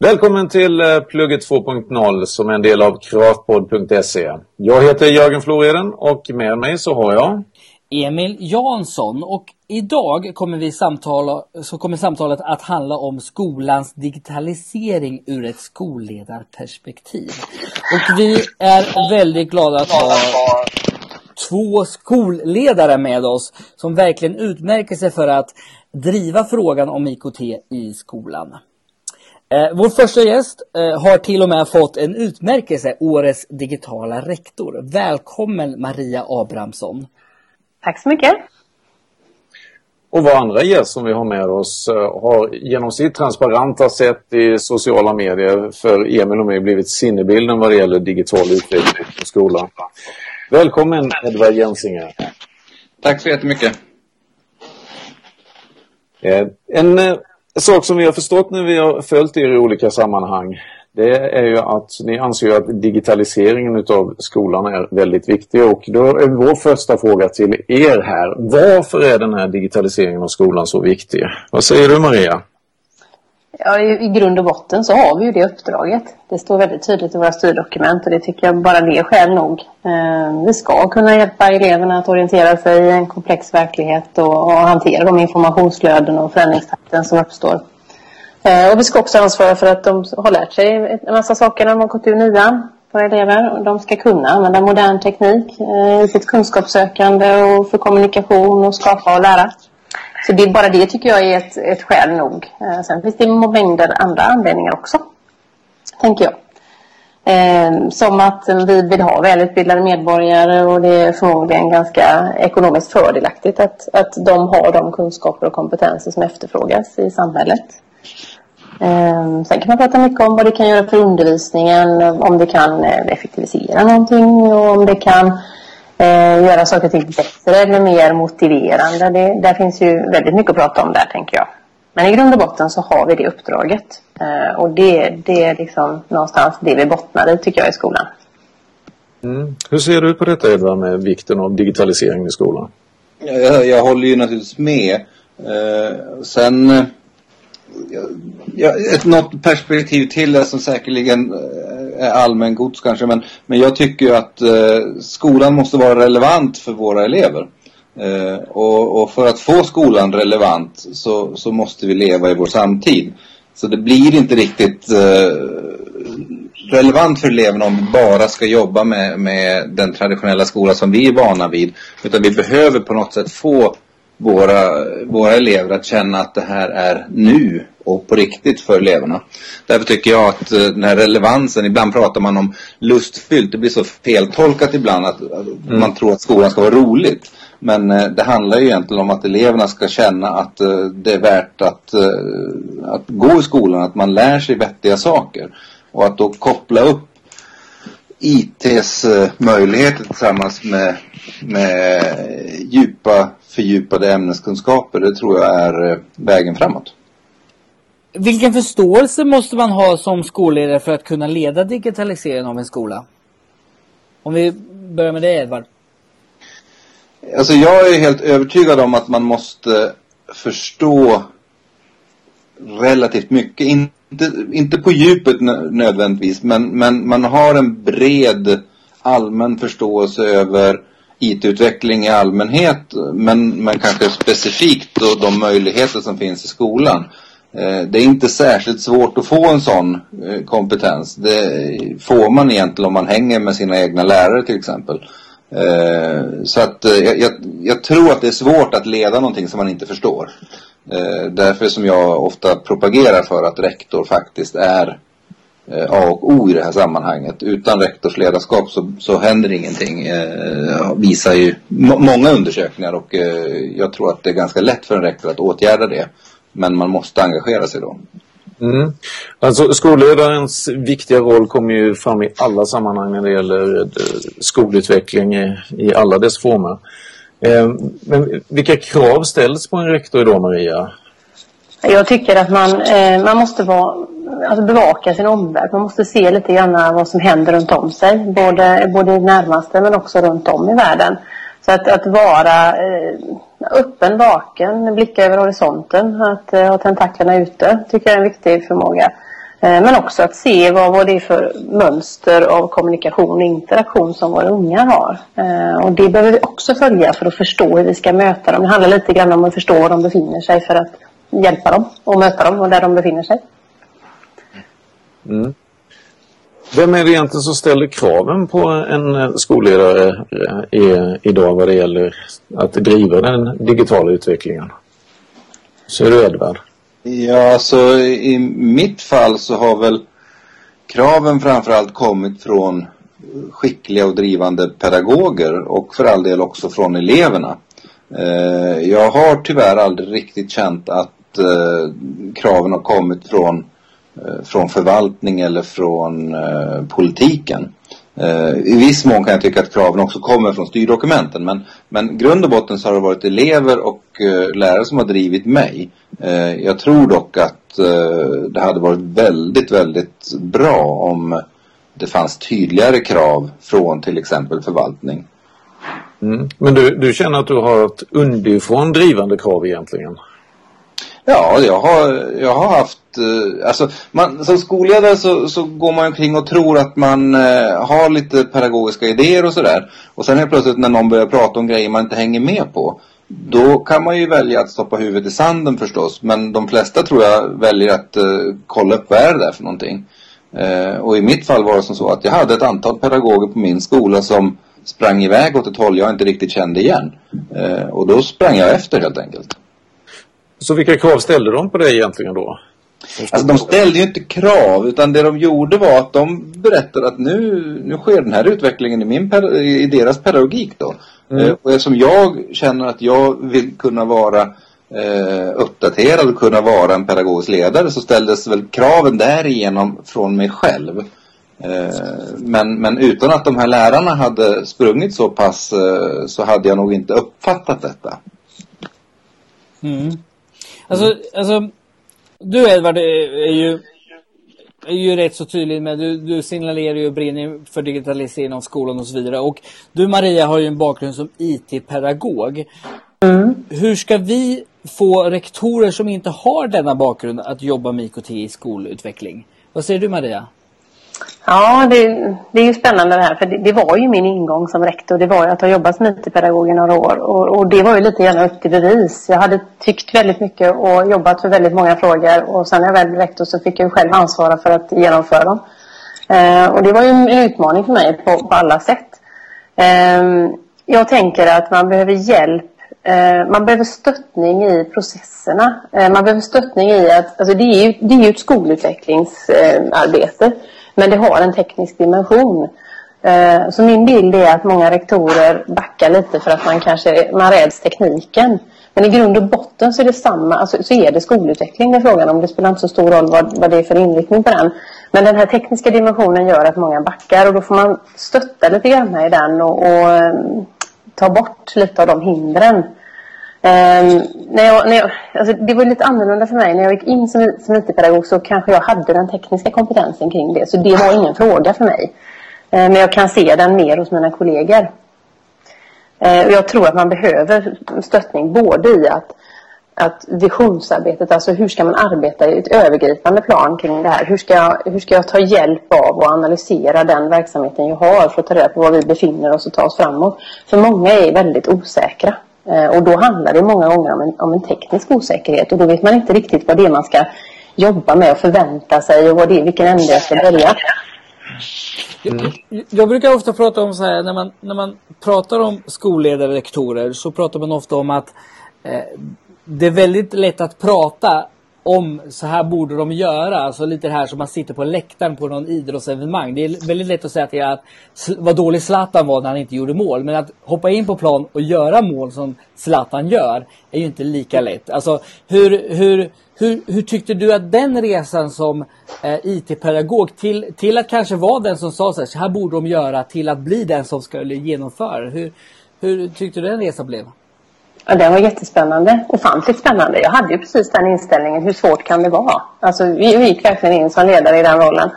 Välkommen till eh, Plugget 2.0 som är en del av kravpodd.se. Jag heter Jörgen Floreden och med mig så har jag Emil Jansson och idag kommer, vi samtala, så kommer samtalet att handla om skolans digitalisering ur ett skolledarperspektiv. Och vi är väldigt glada att ha två skolledare med oss som verkligen utmärker sig för att driva frågan om IKT i skolan. Eh, vår första gäst eh, har till och med fått en utmärkelse, Årets digitala rektor. Välkommen Maria Abrahamsson. Tack så mycket. Och vår andra gäst som vi har med oss eh, har genom sitt transparenta sätt i sociala medier för Emil och mig blivit sinnebilden vad det gäller digital utveckling på skolan. Välkommen Edvard Jensinger. Tack så jättemycket. Eh, en sak som vi har förstått när vi har följt er i olika sammanhang det är ju att ni anser att digitaliseringen av skolan är väldigt viktig och då är vår första fråga till er här. Varför är den här digitaliseringen av skolan så viktig? Vad säger du Maria? Ja, i, i grund och botten så har vi ju det uppdraget. Det står väldigt tydligt i våra styrdokument och det tycker jag bara det är skäl nog. Eh, vi ska kunna hjälpa eleverna att orientera sig i en komplex verklighet och, och hantera de informationsflöden och förändringstakten som uppstår. Eh, och vi ska också ansvara för att de har lärt sig en massa saker när de har gått ur nian. Våra elever. De ska kunna använda modern teknik eh, i sitt kunskapssökande och för kommunikation och skapa och lära. Så det, är bara det tycker jag är ett, ett skäl nog. Eh, sen finns det mängder andra anledningar också. Tänker jag. Eh, som att vi vill ha välutbildade medborgare och det är förmodligen ganska ekonomiskt fördelaktigt att, att de har de kunskaper och kompetenser som efterfrågas i samhället. Eh, sen kan man prata mycket om vad det kan göra för undervisningen, om det kan eh, effektivisera någonting och om det kan eh, göra saker och ting bättre eller mer motiverande. Det, där finns ju väldigt mycket att prata om där tänker jag. Men i grund och botten så har vi det uppdraget. Eh, och det, det är liksom någonstans det vi bottnar i tycker jag i skolan. Mm. Hur ser du på detta Edvard med vikten av digitalisering i skolan? Jag, jag håller ju naturligtvis med. Eh, sen eh, ja, ett, något perspektiv till det som säkerligen eh, Eh, allmängods kanske. Men, men jag tycker ju att eh, skolan måste vara relevant för våra elever. Eh, och, och, för att få skolan relevant så, så måste vi leva i vår samtid. Så det blir inte riktigt eh, relevant för eleverna om vi bara ska jobba med, med den traditionella skolan som vi är vana vid. Utan vi behöver på något sätt få våra, våra elever att känna att det här är nu och på riktigt för eleverna. Därför tycker jag att eh, den här relevansen, ibland pratar man om lustfyllt, det blir så feltolkat ibland att, mm. man tror att skolan ska vara roligt. Men eh, det handlar ju egentligen om att eleverna ska känna att eh, det är värt att, att gå i skolan, att man lär sig vettiga saker. Och att då koppla upp ITs möjligheter tillsammans med, med djupa fördjupade ämneskunskaper, det tror jag är vägen framåt. Vilken förståelse måste man ha som skolledare för att kunna leda digitaliseringen av en skola? Om vi börjar med dig Edvard. Alltså jag är helt övertygad om att man måste förstå relativt mycket. Inte, inte på djupet nödvändigtvis men, men man har en bred allmän förståelse över IT-utveckling i allmänhet men, men kanske specifikt då de möjligheter som finns i skolan. Eh, det är inte särskilt svårt att få en sån eh, kompetens. Det får man egentligen om man hänger med sina egna lärare till exempel. Eh, så att jag, jag, jag tror att det är svårt att leda någonting som man inte förstår. Därför som jag ofta propagerar för att rektor faktiskt är A och O i det här sammanhanget. Utan rektorsledarskap så, så händer ingenting. Eh, visar ju många undersökningar och eh, jag tror att det är ganska lätt för en rektor att åtgärda det. Men man måste engagera sig då. Mm. Alltså skolledarens viktiga roll kommer ju fram i alla sammanhang när det gäller eh, skolutveckling i, i alla dess former. Eh, men vilka krav ställs på en rektor idag Maria? Jag tycker att man, eh, man måste vara, alltså bevaka sin omvärld. Man måste se lite grann vad som händer runt om sig. Både, både i närmaste men också runt om i världen. Så att, att vara eh, öppen, vaken, blicka över horisonten, att eh, ha tentaklerna ute tycker jag är en viktig förmåga. Eh, men också att se vad, vad det är för mönster av kommunikation och interaktion som våra unga har. Eh, och det behöver vi också följa för att förstå hur vi ska möta dem. Det handlar lite grann om att förstå var de befinner sig för att hjälpa dem och möta dem och där de befinner sig. Mm. Vem är det egentligen som ställer kraven på en eh, skolledare eh, idag vad det gäller att driva den digitala utvecklingen? Ser du Edvard? Ja, alltså i mitt fall så har väl kraven framförallt kommit från skickliga och drivande pedagoger och för all del också från eleverna. Eh, jag har tyvärr aldrig riktigt känt att kraven har kommit från, eh, Eh, från förvaltning eller från eh, politiken. Eh, I viss mån kan jag tycka att kraven också kommer från styrdokumenten men, men grund och botten så har det varit elever och lärare som har drivit mig. Jag tror dock att det hade varit väldigt, väldigt bra om det fanns tydligare krav från till exempel förvaltning. Mm. Men du, du känner att du har ett underifrån drivande krav egentligen? Ja, jag har, jag har haft, eh, alltså man, som skolledare så, så går man omkring och tror att man eh, har lite pedagogiska idéer och sådär. Och sen helt plötsligt när någon börjar prata om grejer man inte hänger med på. Då kan man ju välja att stoppa huvudet i sanden förstås. Men de flesta tror jag väljer att eh, kolla upp vad är det där för någonting. Eh, och i mitt fall var det som så att jag hade ett antal pedagoger på min skola som sprang iväg åt ett håll jag inte riktigt kände igen. Eh, och då sprang jag efter helt enkelt. Så vilka krav ställde de på dig egentligen då? Alltså de ställde ju inte krav utan det de gjorde var att de berättade att nu, nu sker den här utvecklingen i, min, i deras pedagogik då. Mm. Eh, och eftersom jag känner att jag vill kunna vara eh, uppdaterad och kunna vara en pedagogisk ledare så ställdes väl kraven därigenom från mig själv. Eh, men, men utan att de här lärarna hade sprungit så pass eh, så hade jag nog inte uppfattat detta. Mm. Alltså, alltså du Edvard är ju, är ju rätt så tydlig med, du, du signalerar ju brinner för digitalisering av skolan och så vidare. Och du Maria har ju en bakgrund som IT-pedagog. Mm. Hur ska vi få rektorer som inte har denna bakgrund att jobba med IKT i skolutveckling? Vad säger du Maria? Ja, det, det är ju spännande det här. För det, det, var ju min ingång som rektor. Det var ju att ha jobbat som IT-pedagog i några år. Och, och, det var ju lite grann upp till bevis. Jag hade tyckt väldigt mycket och jobbat för väldigt många frågor. Och sen när jag väl blev rektor så fick jag själv ansvara för att genomföra dem. Eh, och det var ju en utmaning för mig på, på alla sätt. Eh, jag tänker att man behöver hjälp eh, man behöver stöttning i processerna. Eh, man behöver stöttning i att, alltså det är ju, det är ju ett skolutvecklingsarbete. Men det har en teknisk dimension. Eh, så min bild är att många rektorer backar lite för att man kanske man räds tekniken. Men i grund och botten så är det samma, alltså, så är det skolutveckling det är frågan om. Det spelar inte så stor roll vad, vad det är för inriktning på den. Men den här tekniska dimensionen gör att många backar och då får man stötta lite grann i den och, och eh, ta bort lite av de hindren. Um, när jag, när jag, alltså det var lite annorlunda för mig. När jag gick in som, som IT-pedagog så kanske jag hade den tekniska kompetensen kring det. Så det var ingen fråga för mig. Uh, men jag kan se den mer hos mina kollegor. Uh, och jag tror att man behöver stöttning både i att, att visionsarbetet, alltså hur ska man arbeta i ett övergripande plan kring det här? Hur ska, jag, hur ska jag ta hjälp av och analysera den verksamheten jag har för att ta reda på var vi befinner oss och ta oss framåt? För många är väldigt osäkra. Eh, och då handlar det många gånger om en, om en teknisk osäkerhet och då vet man inte riktigt vad det är man ska jobba med och förvänta sig och vad det är, vilken ände jag ska börja. Mm. Jag, jag brukar ofta prata om så här när man, när man pratar om skolledare och rektorer så pratar man ofta om att eh, det är väldigt lätt att prata om så här borde de göra. Alltså lite det här som man sitter på läktaren på någon idrottsevenemang. Det är väldigt lätt att säga till att vad dålig Zlatan var när han inte gjorde mål. Men att hoppa in på plan och göra mål som Zlatan gör är ju inte lika lätt. Alltså hur, hur, hur, hur tyckte du att den resan som eh, IT-pedagog till, till att kanske vara den som sa så här, så här borde de göra till att bli den som skulle genomföra. Hur, hur tyckte du den resan blev? Ja, den var jättespännande. Ofantligt spännande. Jag hade ju precis den inställningen. Hur svårt kan det vara? Alltså, vi, vi gick verkligen in som ledare i den rollen.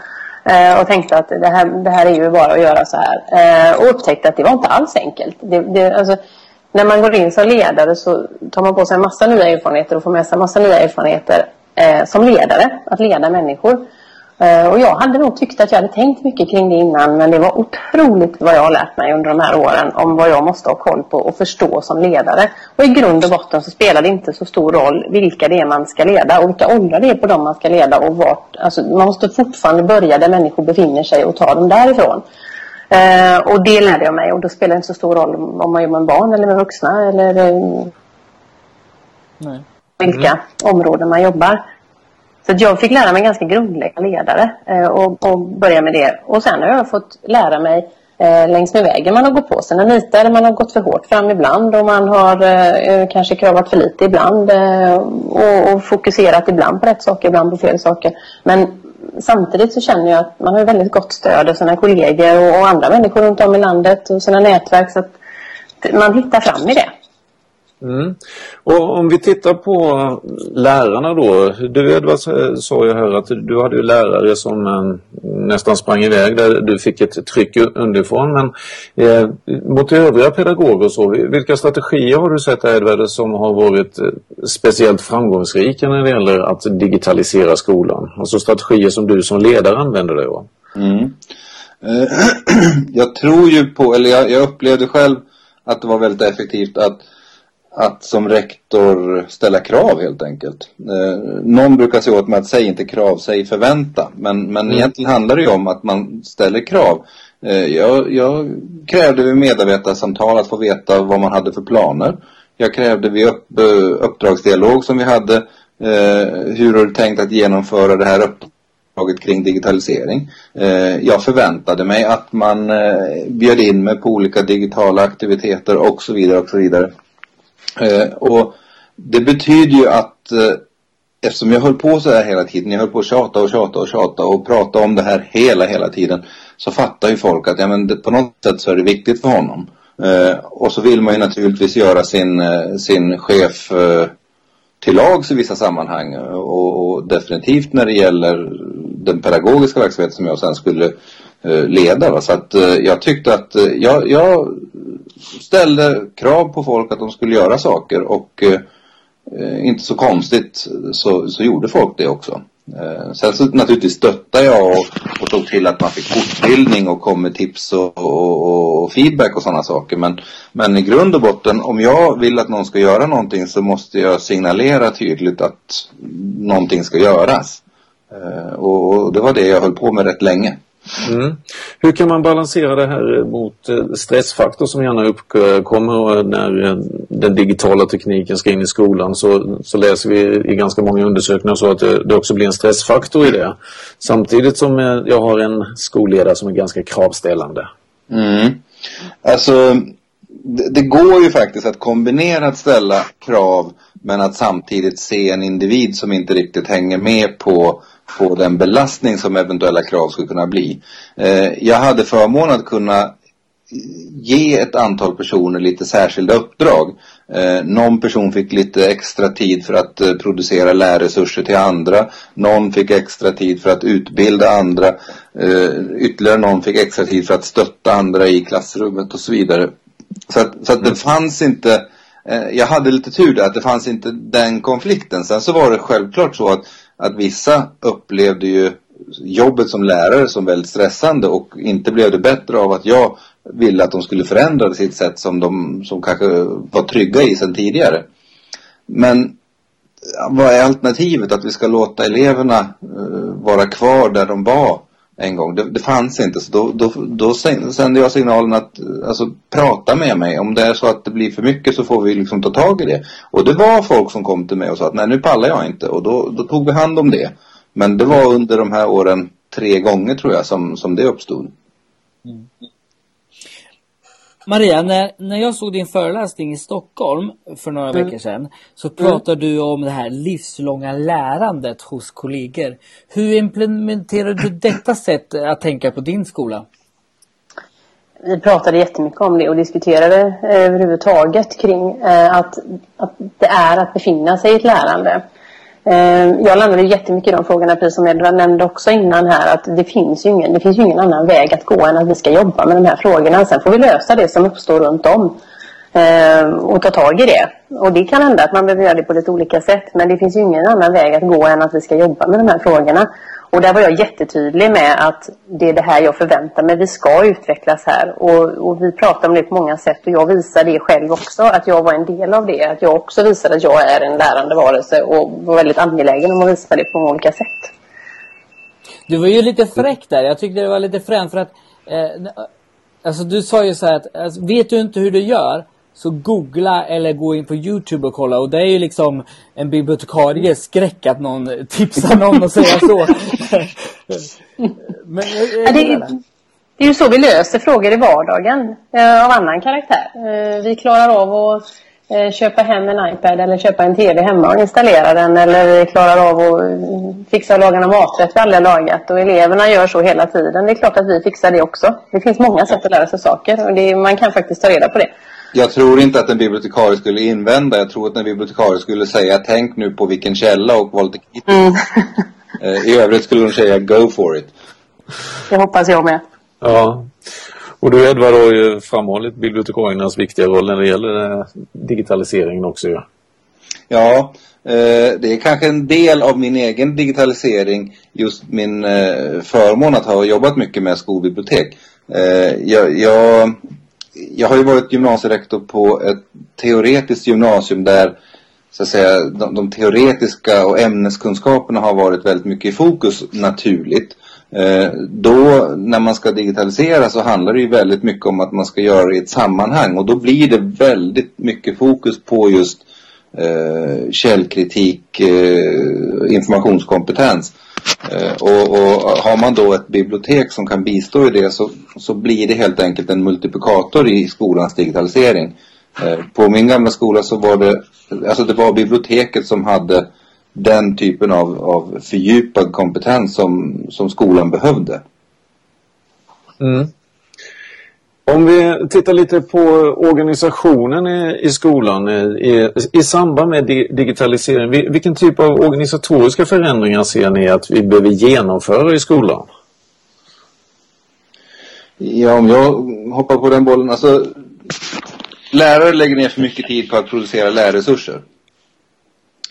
Eh, och tänkte att det här, det här är ju bara att göra så här. Eh, och upptäckte att det var inte alls enkelt. Det, det, alltså, när man går in som ledare så tar man på sig en massa nya erfarenheter och får med sig en massa nya erfarenheter eh, som ledare. Att leda människor. Eh, och jag hade nog tyckt att jag hade tänkt mycket kring det innan men det var otroligt vad jag har lärt mig under de här åren om vad jag måste ha koll på och förstå som ledare. Och i grund och botten så spelar det inte så stor roll vilka det är man ska leda och vilka åldrar det är på dem man ska leda och vart. Alltså man måste fortfarande börja där människor befinner sig och ta dem därifrån. Eh, och det lärde jag mig och då spelar det inte så stor roll om man jobbar med barn eller med vuxna eller eh, Nej. vilka mm. områden man jobbar. Så jag fick lära mig ganska grundläggande ledare eh, och, och börja med det. Och sen har jag fått lära mig eh, längs med vägen man har gått på sina nitar. Man har gått för hårt fram ibland och man har eh, eh kanske kravat för lite ibland eh, och, och, fokuserat ibland på rätt saker, ibland på fel saker. Men samtidigt så känner jag att man har väldigt gott stöd av sina kollegor och, och andra människor runt om i landet och sina nätverk så att man hittar fram i det. Mm. Och om vi tittar på lärarna då. Du Edvard sa ju här att du hade ju lärare som eh, nästan sprang iväg där du fick ett tryck underifrån. Men eh, mot övriga pedagoger så, vilka strategier har du sett Edvard som har varit eh, speciellt framgångsrika när det gäller att digitalisera skolan? Alltså strategier som du som ledare använder dig av? Mm. Eh, jag tror ju på, eller jag, jag upplevde själv att det var väldigt effektivt att att som rektor ställa krav helt enkelt. Eh, någon brukar säga åt mig att säg inte krav, säg förvänta. Men, men mm. egentligen handlar det ju om att man ställer krav. Eh, jag, jag krävde vid medarbetarsamtal att få veta vad man hade för planer. Jag krävde vid upp, eh, uppdragsdialog som vi hade eh, hur har du tänkt att genomföra det här uppdraget kring digitalisering. Eh, jag förväntade mig att man eh, bjöd in mig på olika digitala aktiviteter och så vidare och så vidare. Eh, och det betyder ju att eh, eftersom jag höll på så här hela tiden, jag höll på att tjata och tjata och tjata och prata om det här hela, hela tiden. Så fattar ju folk att ja, men det, på något sätt så är det viktigt för honom. Eh, och så vill man ju naturligtvis göra sin, eh, sin chef eh, till lags i vissa sammanhang. Och, och, definitivt när det gäller den pedagogiska verksamheten som jag sen skulle Eh, leda. Va? Så att eh, jag tyckte att eh, jag, jag ställde krav på folk att de skulle göra saker och inte så konstigt så, så gjorde folk det också. Sen så naturligtvis stöttade jag och, och tog till att man fick fortbildning och kom med tips och, och, och feedback och sådana saker. Men, men i grund och botten, om jag vill att någon ska göra någonting så måste jag signalera tydligt att någonting ska göras. Och, och det var det jag höll på med rätt länge. Mm. Hur kan man balansera det här mot eh, stressfaktor som gärna uppkommer eh, när eh, den digitala tekniken ska in i skolan så, så läser vi i ganska många undersökningar så att det, det också blir en stressfaktor i det. Samtidigt som jag har en skolledare som är ganska kravställande. Mm. Alltså det, det går ju faktiskt att kombinera att ställa krav men att samtidigt se en individ som inte riktigt hänger med på på den belastning som eventuella krav skulle kunna bli. Eh, jag hade förmånen att kunna ge ett antal personer lite särskilda uppdrag. Eh, någon person fick lite extra tid för att eh, producera lärresurser till andra. Någon fick extra tid för att utbilda andra. Eh, ytterligare någon fick extra tid för att stötta andra i klassrummet och så vidare. Så att, så att det fanns inte eh, jag hade lite tur där att det fanns inte den konflikten. Sen så var det självklart så att att vissa upplevde ju jobbet som lärare som väldigt stressande och inte blev det bättre av att jag ville att de skulle förändra sitt sätt som de som kanske var trygga i sedan tidigare. Men vad är alternativet? Att vi ska låta eleverna eh, vara kvar där de var en gång. Det, det fanns inte. Så då, då, då sände jag signalen att alltså, prata med mig. Om det är så att det blir för mycket så får vi liksom ta tag i det. Och det var folk som kom till mig och sa att nej nu pallar jag inte. Och då, då tog vi hand om det. Men det var under de här åren tre gånger tror jag som, som det uppstod. Mm. Maria, när, när jag såg din föreläsning i Stockholm för några mm. veckor sedan så pratade mm. du om det här livslånga lärandet hos kollegor. Hur implementerar du detta sätt att tänka på din skola? Vi pratade jättemycket om det och diskuterade överhuvudtaget kring eh, att, att det är att befinna sig i ett lärande. Eh, jag landade jättemycket i de frågorna, precis som Edvard nämnde också innan här, att det finns, ju ingen, det finns ju ingen annan väg att gå än att vi ska jobba med de här frågorna. Sen får vi lösa det som uppstår runt om eh, och ta tag i det. Och det kan hända att man behöver göra det på lite olika sätt, men det finns ju ingen annan väg att gå än att vi ska jobba med de här frågorna. Och där var jag jättetydlig med att det är det här jag förväntar mig. Vi ska utvecklas här. Och, och vi pratar om det på många sätt och jag visar det själv också. Att jag var en del av det. Att jag också visade att jag är en lärande varelse och var väldigt angelägen om att visa det på olika sätt. Du var ju lite fräck där. Jag tyckte det var lite fränt för att eh, Alltså du sa ju så här att alltså, vet du inte hur du gör så googla eller gå in på Youtube och kolla och det är ju liksom en bibliotekarie skräck att någon tipsar någon och säger så. Men, ja, det, det är ju så vi löser frågor i vardagen eh, av annan karaktär. Eh, vi klarar av att eh, köpa hem en iPad eller köpa en TV hemma och installera den eller vi klarar av att fixa och laga någon maträtt vi aldrig har lagat och eleverna gör så hela tiden. Det är klart att vi fixar det också. Det finns många sätt att lära sig saker och det, man kan faktiskt ta reda på det. Jag tror inte att en bibliotekarie skulle invända. Jag tror att en bibliotekarie skulle säga tänk nu på vilken källa och var lite kritisk. Mm. Eh, I övrigt skulle de säga go for it. Det hoppas jag med. Ja. Och du Edvard har ju framhållit bibliotekariernas viktiga roll när det gäller digitaliseringen också. Ja, ja eh, det är kanske en del av min egen digitalisering. Just min eh, förmån att ha jobbat mycket med skolbibliotek. Jag, jag jag har ju varit gymnasierektor på ett teoretiskt gymnasium där så att säga, de, de teoretiska och ämneskunskaperna har varit väldigt mycket i fokus naturligt. Eh, då när man ska digitalisera så handlar det ju väldigt mycket om att man ska göra det i ett sammanhang och då blir det väldigt mycket fokus på just eh, källkritik, eh, informationskompetens. Eh, och, och, har man då ett bibliotek som kan bistå i det så, så blir det helt enkelt en multiplikator i skolans digitalisering. Eh, på min gamla skola så var det, alltså det var biblioteket som hade den typen av, av fördjupad kompetens som, som skolan behövde. Mm. Om vi tittar lite på organisationen i, i skolan eh, i, i samband med di digitalisering. Vilken typ av organisatoriska förändringar ser ni att vi behöver genomföra i skolan? Ja, om jag hoppar på den bollen. Alltså, lärare lägger ner för mycket tid på att producera lärresurser.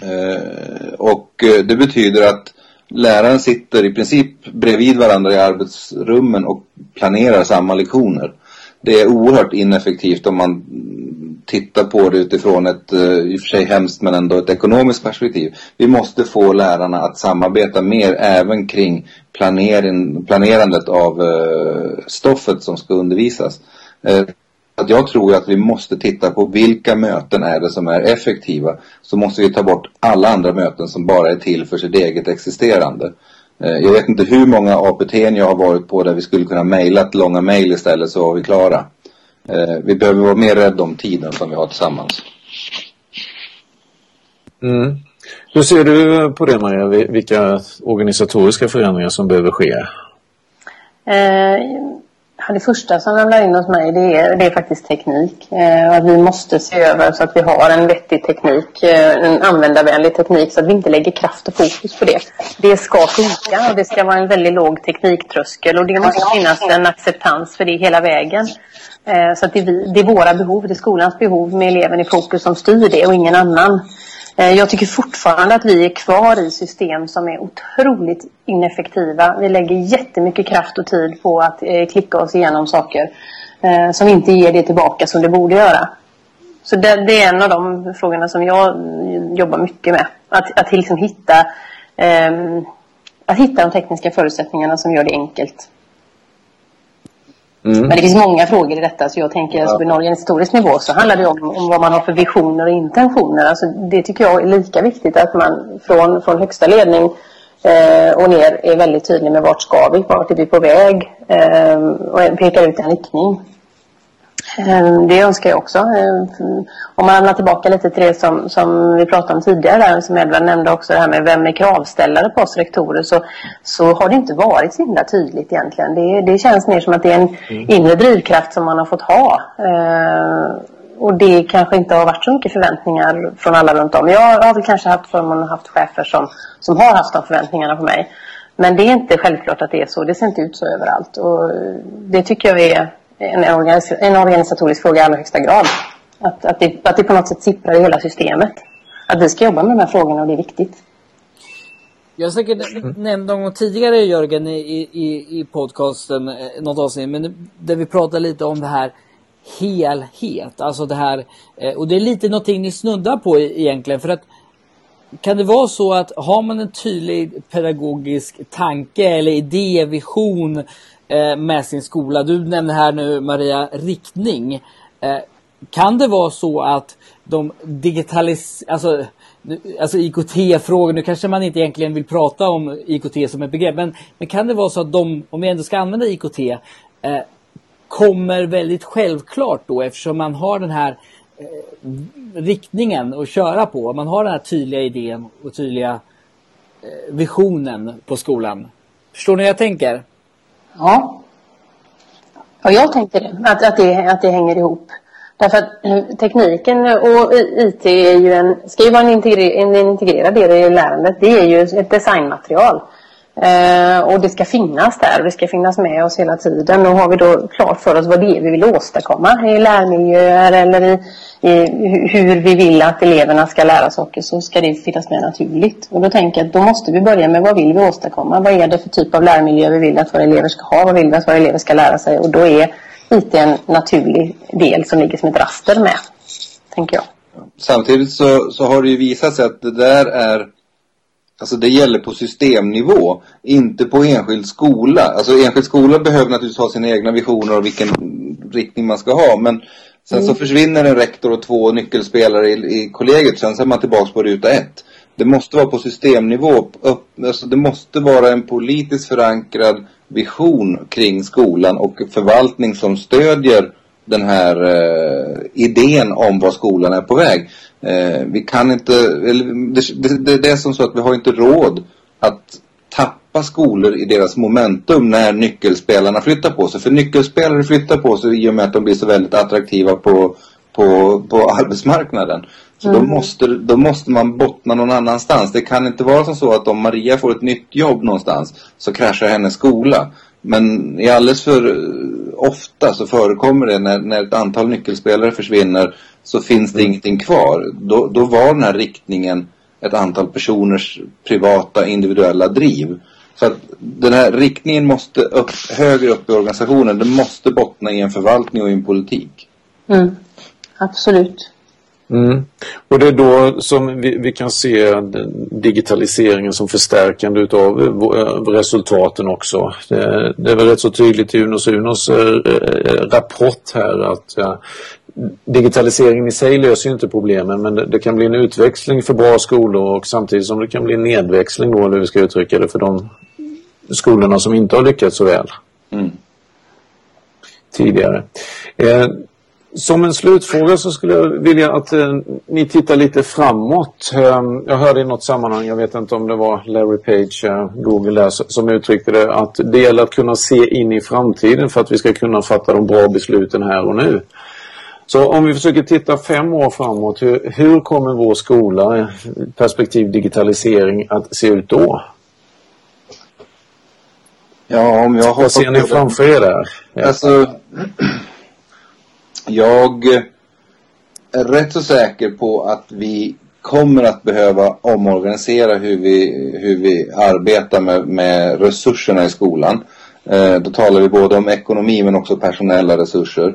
Eh, och eh, det betyder att läraren sitter i princip bredvid varandra i arbetsrummen och planerar samma lektioner det är oerhört ineffektivt om man tittar på det utifrån ett, eh, i och för sig hemskt men ändå ett ekonomiskt perspektiv. Vi måste få lärarna att samarbeta mer även kring planering, planerandet av eh, stoffet som ska undervisas. Eh, att jag tror att vi måste titta på vilka möten är det som är effektiva. Så måste vi ta bort alla andra möten som bara är till för sitt eget existerande. Eh, jag vet inte hur många APT jag har varit på där vi skulle kunna mejla ett långa mejl istället så var vi klara. Eh, vi behöver vara mer rädda om tiden som vi har tillsammans. Mm. Hur ser du på det Maria? Vilka organisatoriska förändringar som behöver ske? Eh, det första som ramlar in hos mig det är, det är faktiskt teknik. Eh, att vi måste se över så att vi har en vettig teknik, eh, en användarvänlig teknik så att vi inte lägger kraft och fokus på det. Det ska funka och det ska vara en väldigt låg tekniktröskel och det måste finnas en acceptans för det hela vägen. Eh, så att det är, vi, det är våra behov, det är skolans behov med eleven i fokus som styr det och ingen annan. Eh, jag tycker fortfarande att vi är kvar i system som är otroligt ineffektiva. Vi lägger jättemycket kraft och tid på att eh, klicka oss igenom saker eh, som inte ger det tillbaka som det borde göra. Så det, det, är en av de frågorna som jag mm, jobbar mycket med. Att, att liksom hitta, ehm, att hitta de tekniska förutsättningarna som gör det enkelt Mm. Men det finns många frågor i detta så jag tänker ja. alltså, på en organisatorisk nivå så handlar det om, om vad man har för visioner och intentioner. Alltså, det tycker jag är lika viktigt att man från, från högsta ledning eh, och ner är väldigt tydlig med vart ska vi, vart är vi på väg eh, och pekar ut en riktning. Ehm, det önskar jag också. Ehm, om man hamnar tillbaka lite till det som, som vi pratade om tidigare, som Edvard nämnde också, det här med vem är kravställare på oss rektorer, så, så har det inte varit så himla tydligt egentligen. Det, det känns mer som att det är en mm. inre drivkraft som man har fått ha. Ehm, och det kanske inte har varit så mycket förväntningar från alla runt om. Jag har väl kanske haft förmånen att haft chefer som, som har haft de förväntningarna på mig. Men det är inte självklart att det är så. Det ser inte ut så överallt. Och det tycker jag är en, organis en organisatorisk fråga i allra högsta grad. Att, att, det, att det på något sätt sipprar i hela systemet. Att vi ska jobba med de här frågorna och det är viktigt. Jag har säkert mm. nämnt någon gång tidigare Jörgen i, i, i podcasten, eh, något avsnitt, men där vi pratade lite om det här helhet. Alltså det här, eh, och det är lite någonting ni snuddar på egentligen för att kan det vara så att har man en tydlig pedagogisk tanke eller idé, vision Eh, med sin skola. Du nämner här nu Maria riktning. Eh, kan det vara så att de digitalis... Alltså, alltså IKT-frågor, nu kanske man inte egentligen vill prata om IKT som ett begrepp, men, men kan det vara så att de, om vi ändå ska använda IKT, eh, kommer väldigt självklart då eftersom man har den här eh, riktningen att köra på. Man har den här tydliga idén och tydliga eh, visionen på skolan. Förstår ni hur jag tänker? Ja. Ja, jag tänker det. Att, att, det, att det hänger ihop. Därför att eh, tekniken och IT är ju en, ska ju vara en, integre, en integrerad del i lärandet. Det är ju ett designmaterial. Eh, och det ska finnas där, det ska finnas med oss hela tiden. Och har vi då klart för oss vad det är vi vill åstadkomma i lärmiljöer eller i, i hur vi vill att eleverna ska lära saker så ska det finnas med naturligt. Och då tänker jag att då måste vi börja med vad vill vi åstadkomma? Vad är det för typ av lärmiljö vi vill att våra elever ska ha? Vad vill vi att våra elever ska lära sig? Och då är IT en naturlig del som ligger som ett raster med, tänker jag. Samtidigt så, så har det ju visat sig att det där är Alltså det gäller på systemnivå, inte på enskild skola. Alltså enskild skola behöver naturligtvis ha sina egna visioner och vilken riktning man ska ha. Men sen mm. så försvinner en rektor och två nyckelspelare i, i kollegiet. Sen så är man tillbaka på ruta ett. Det måste vara på systemnivå. Upp, alltså det måste vara en politiskt förankrad vision kring skolan och förvaltning som stödjer den här eh, idén om var skolan är på väg. Eh, vi kan inte, eller, det, det, det, är som så att vi har inte råd att tappa skolor i deras momentum när nyckelspelarna flyttar på sig. För nyckelspelare flyttar på sig i och med att de blir så väldigt attraktiva på, på, på arbetsmarknaden. Så mm. då, måste, då måste man bottna någon annanstans. Det kan inte vara som så att om Maria får ett nytt jobb någonstans så kraschar hennes skola. Men i alldeles för ofta så förekommer det när, när ett antal nyckelspelare försvinner så finns det mm. ingenting kvar. Då, då var den här riktningen ett antal personers privata individuella driv. Så att den här riktningen måste upp, högre upp i organisationen. Den måste bottna i en förvaltning och i en politik. Mm. Absolut. Mm. Och det är då som vi, vi, kan se digitaliseringen som förstärkande utav resultaten också. Det, det är väl rätt så tydligt i Unos Unos äh, rapport här att digitaliseringen i sig löser ju inte problemen men det, det, kan bli en utväxling för bra skolor och samtidigt som det kan bli en nedväxling då, eller hur vi ska uttrycka det, för de skolorna som inte har lyckats så väl. Mm. Tidigare. Eh, som en slutfråga så skulle jag vilja att eh, ni tittar lite framåt. Eh, jag hörde i något sammanhang, jag vet inte om det var Larry Page, eh, Google där, som uttryckte det att det gäller att kunna se in i framtiden för att vi ska kunna fatta de bra besluten här och nu. Så om vi försöker titta fem år framåt, hur, hur kommer vår skola, perspektiv digitalisering, att se ut då? Ja, om jag har... Vad ser ni framför er där? Alltså, jag är rätt så säker på att vi kommer att behöva omorganisera hur vi, hur vi arbetar med, med resurserna i skolan. Eh, då talar vi både om ekonomi men också personella resurser.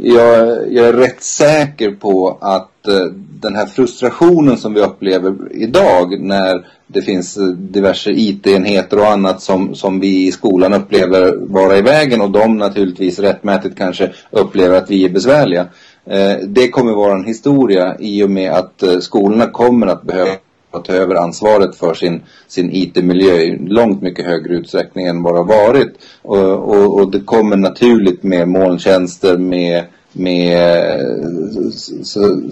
Jag, jag är rätt säker på att eh, den här frustrationen som vi upplever idag när det finns eh, diverse IT-enheter och annat som, som vi i skolan upplever vara i vägen och de naturligtvis rättmätigt kanske upplever att vi är besvärliga. Eh, det kommer vara en historia i och med att eh, skolorna kommer att behöva ta över ansvaret för sin, sin IT-miljö i långt mycket högre utsträckning än vad det har varit. Och, och, och det kommer naturligt med molntjänster, med med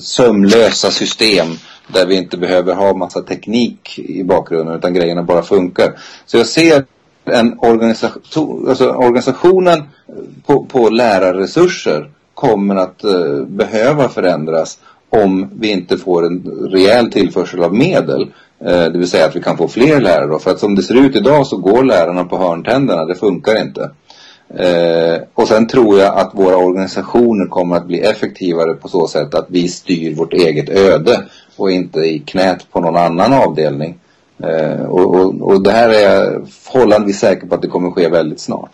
sömlösa system där vi inte behöver ha massa teknik i bakgrunden utan grejerna bara funkar. Så jag ser en organisation, alltså organisationen på, på lärarresurser kommer att uh, behöva förändras om vi inte får en rejäl tillförsel av medel. Eh, det vill säga att vi kan få fler lärare. Då. För att som det ser ut idag så går lärarna på hörntänderna. Det funkar inte. Eh, och sen tror jag att våra organisationer kommer att bli effektivare på så sätt att vi styr vårt eget öde och inte i knät på någon annan avdelning. Eh, och, och, och det här är jag förhållandevis säker på att det kommer ske väldigt snart.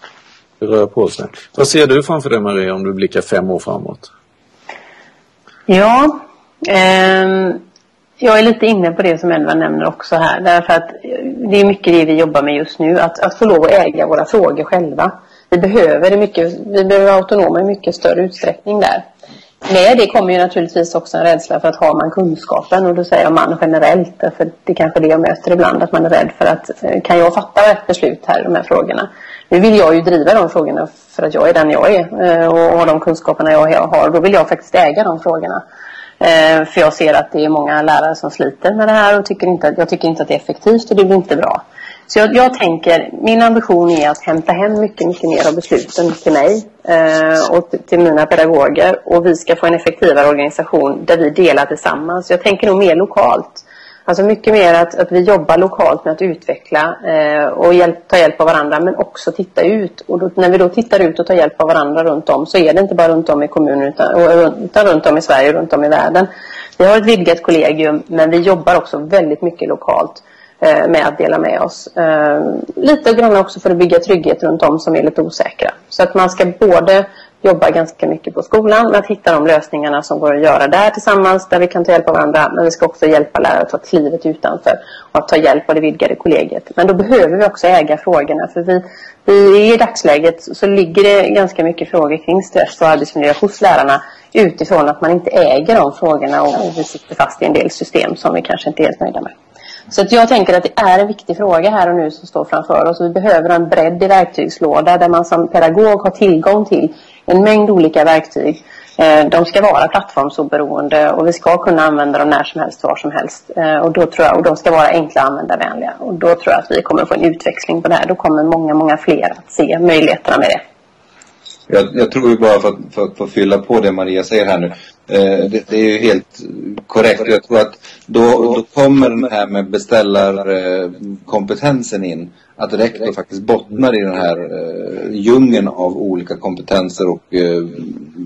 Det rör på sig. Vad ser du framför dig Maria om du blickar fem år framåt? Ja, eh, jag är lite inne på det som Edvard nämner också här. Därför att eh, det är mycket det vi jobbar med just nu. Att, att få lov att äga våra frågor själva. Vi behöver, det mycket, vi behöver vara autonoma i mycket större utsträckning där. Med det kommer ju naturligtvis också en rädsla för att har man kunskapen och då säger jag man generellt för det är kanske det jag möter ibland att man är rädd för att eh, kan jag fatta rätt beslut här i de här frågorna. Nu vill jag ju driva de frågorna för att jag är den jag är eh, och har de kunskaperna jag har. Då vill jag faktiskt äga de frågorna. Eh, för jag ser att det är många lärare som sliter med det här och tycker inte, jag tycker inte att det är effektivt och det blir inte bra. Så jag, jag, tänker, min ambition är att hämta hem mycket, mycket mer av besluten till mig eh, och till mina pedagoger och vi ska få en effektivare organisation där vi delar tillsammans. Jag tänker nog mer lokalt. Alltså mycket mer att, att vi jobbar lokalt med att utveckla eh, och hjälp, ta hjälp av varandra men också titta ut. Och då, när vi då tittar ut och tar hjälp av varandra runt om så är det inte bara runt om i kommunen utan, utan runt om i Sverige och runt om i världen. Vi har ett vidgat kollegium men vi jobbar också väldigt mycket lokalt eh, med att dela med oss. Eh, lite grann också för att bygga trygghet runt om som är lite osäkra. Så att man ska både jobba ganska mycket på skolan med att hitta de lösningarna som går att göra där tillsammans, där vi kan ta hjälp av varandra. Men vi ska också hjälpa lärare att ta klivet utanför och att ta hjälp av det vidgade kollegiet. Men då behöver vi också äga frågorna. För vi, vi, i dagsläget så ligger det ganska mycket frågor kring stress och arbetsmiljö hos lärarna utifrån att man inte äger de frågorna och vi sitter fast i en del system som vi kanske inte är helt nöjda med. Så att jag tänker att det är en viktig fråga här och nu som står framför oss. Vi behöver en bredd i verktygslåda där man som pedagog har tillgång till en mängd olika verktyg. Eh, de ska vara plattformsoberoende och vi ska kunna använda dem när som helst, var som helst. Eh, och, då tror jag, och de ska vara enkla och användarvänliga. Och då tror jag att vi kommer få en utväxling på det här. Då kommer många, många fler att se möjligheterna med det. Jag, jag tror ju bara för att, för, för att fylla på det Maria säger här nu. Eh, det, det, är ju helt korrekt. Jag tror att då, då kommer den här med beställarkompetensen in. Att rektor faktiskt bottnar i den här eh, djungeln av olika kompetenser och eh,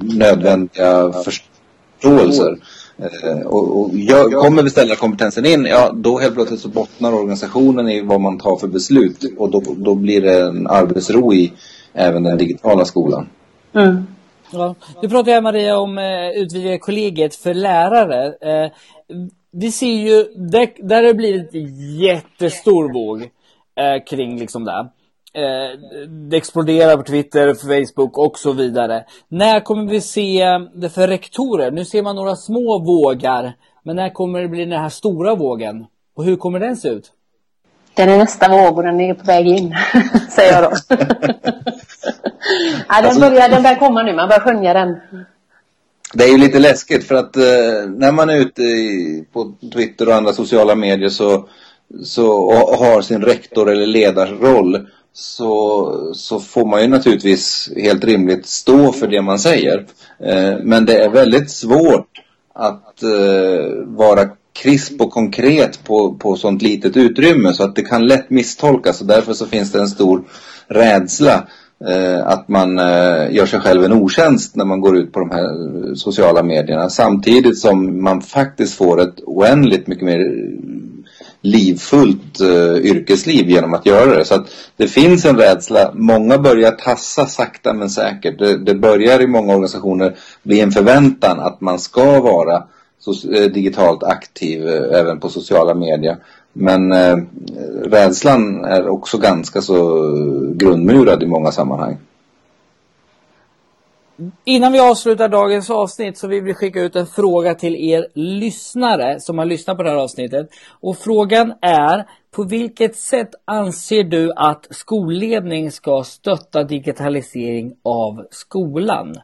nödvändiga förståelser. Och, och jag, kommer beställarkompetensen in, ja då helt plötsligt så bottnar organisationen i vad man tar för beslut. Och då, då blir det en arbetsro i även den digitala skolan. Mm. Ja. Du pratar här Maria om eh, utvidgade kollegiet för lärare. Eh, vi ser ju, där, där har det blivit jättestor våg eh, kring liksom det. Eh, det exploderar på Twitter, Facebook och så vidare. När kommer vi se det för rektorer? Nu ser man några små vågar. Men när kommer det bli den här stora vågen? Och hur kommer den se ut? Den är nästa våg och den är på väg in, säger jag då. ja, den, börjar, den börjar komma nu, man börjar skönja den. Det är ju lite läskigt för att eh, när man är ute i, på Twitter och andra sociala medier så, så och har sin rektor eller ledarroll så, så får man ju naturligtvis helt rimligt stå för det man säger. Eh, men det är väldigt svårt att eh, vara krisp och konkret på, på sånt litet utrymme så att det kan lätt misstolkas och därför så finns det en stor rädsla Eh, att man eh, gör sig själv en otjänst när man går ut på de här eh, sociala medierna samtidigt som man faktiskt får ett oändligt mycket mer livfullt yrkesliv genom att göra det. Så att det finns en rädsla. Många börjar tassa sakta men säkert. Det, det börjar i många organisationer bli en förväntan att man ska vara digitalt aktiv även på sociala medier. Men eh, rädslan är också ganska så grundmurad i många sammanhang. Innan vi avslutar dagens avsnitt så vill vi skicka ut en fråga till er lyssnare som har lyssnat på det här avsnittet. Och frågan är, på vilket sätt anser du att skolledning ska stötta digitalisering av skolan?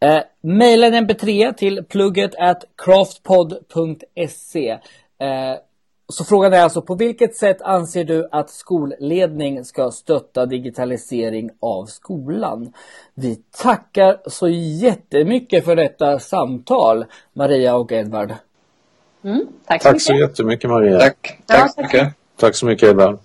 Eh, Mejla en mp3 till plugget at craftpod.se. Eh, så frågan är alltså på vilket sätt anser du att skolledning ska stötta digitalisering av skolan? Vi tackar så jättemycket för detta samtal, Maria och Edvard. Mm, tack Tack så mycket. så jättemycket Maria. Tack. Ja, Tack så tack. mycket. Tack så mycket Edvard.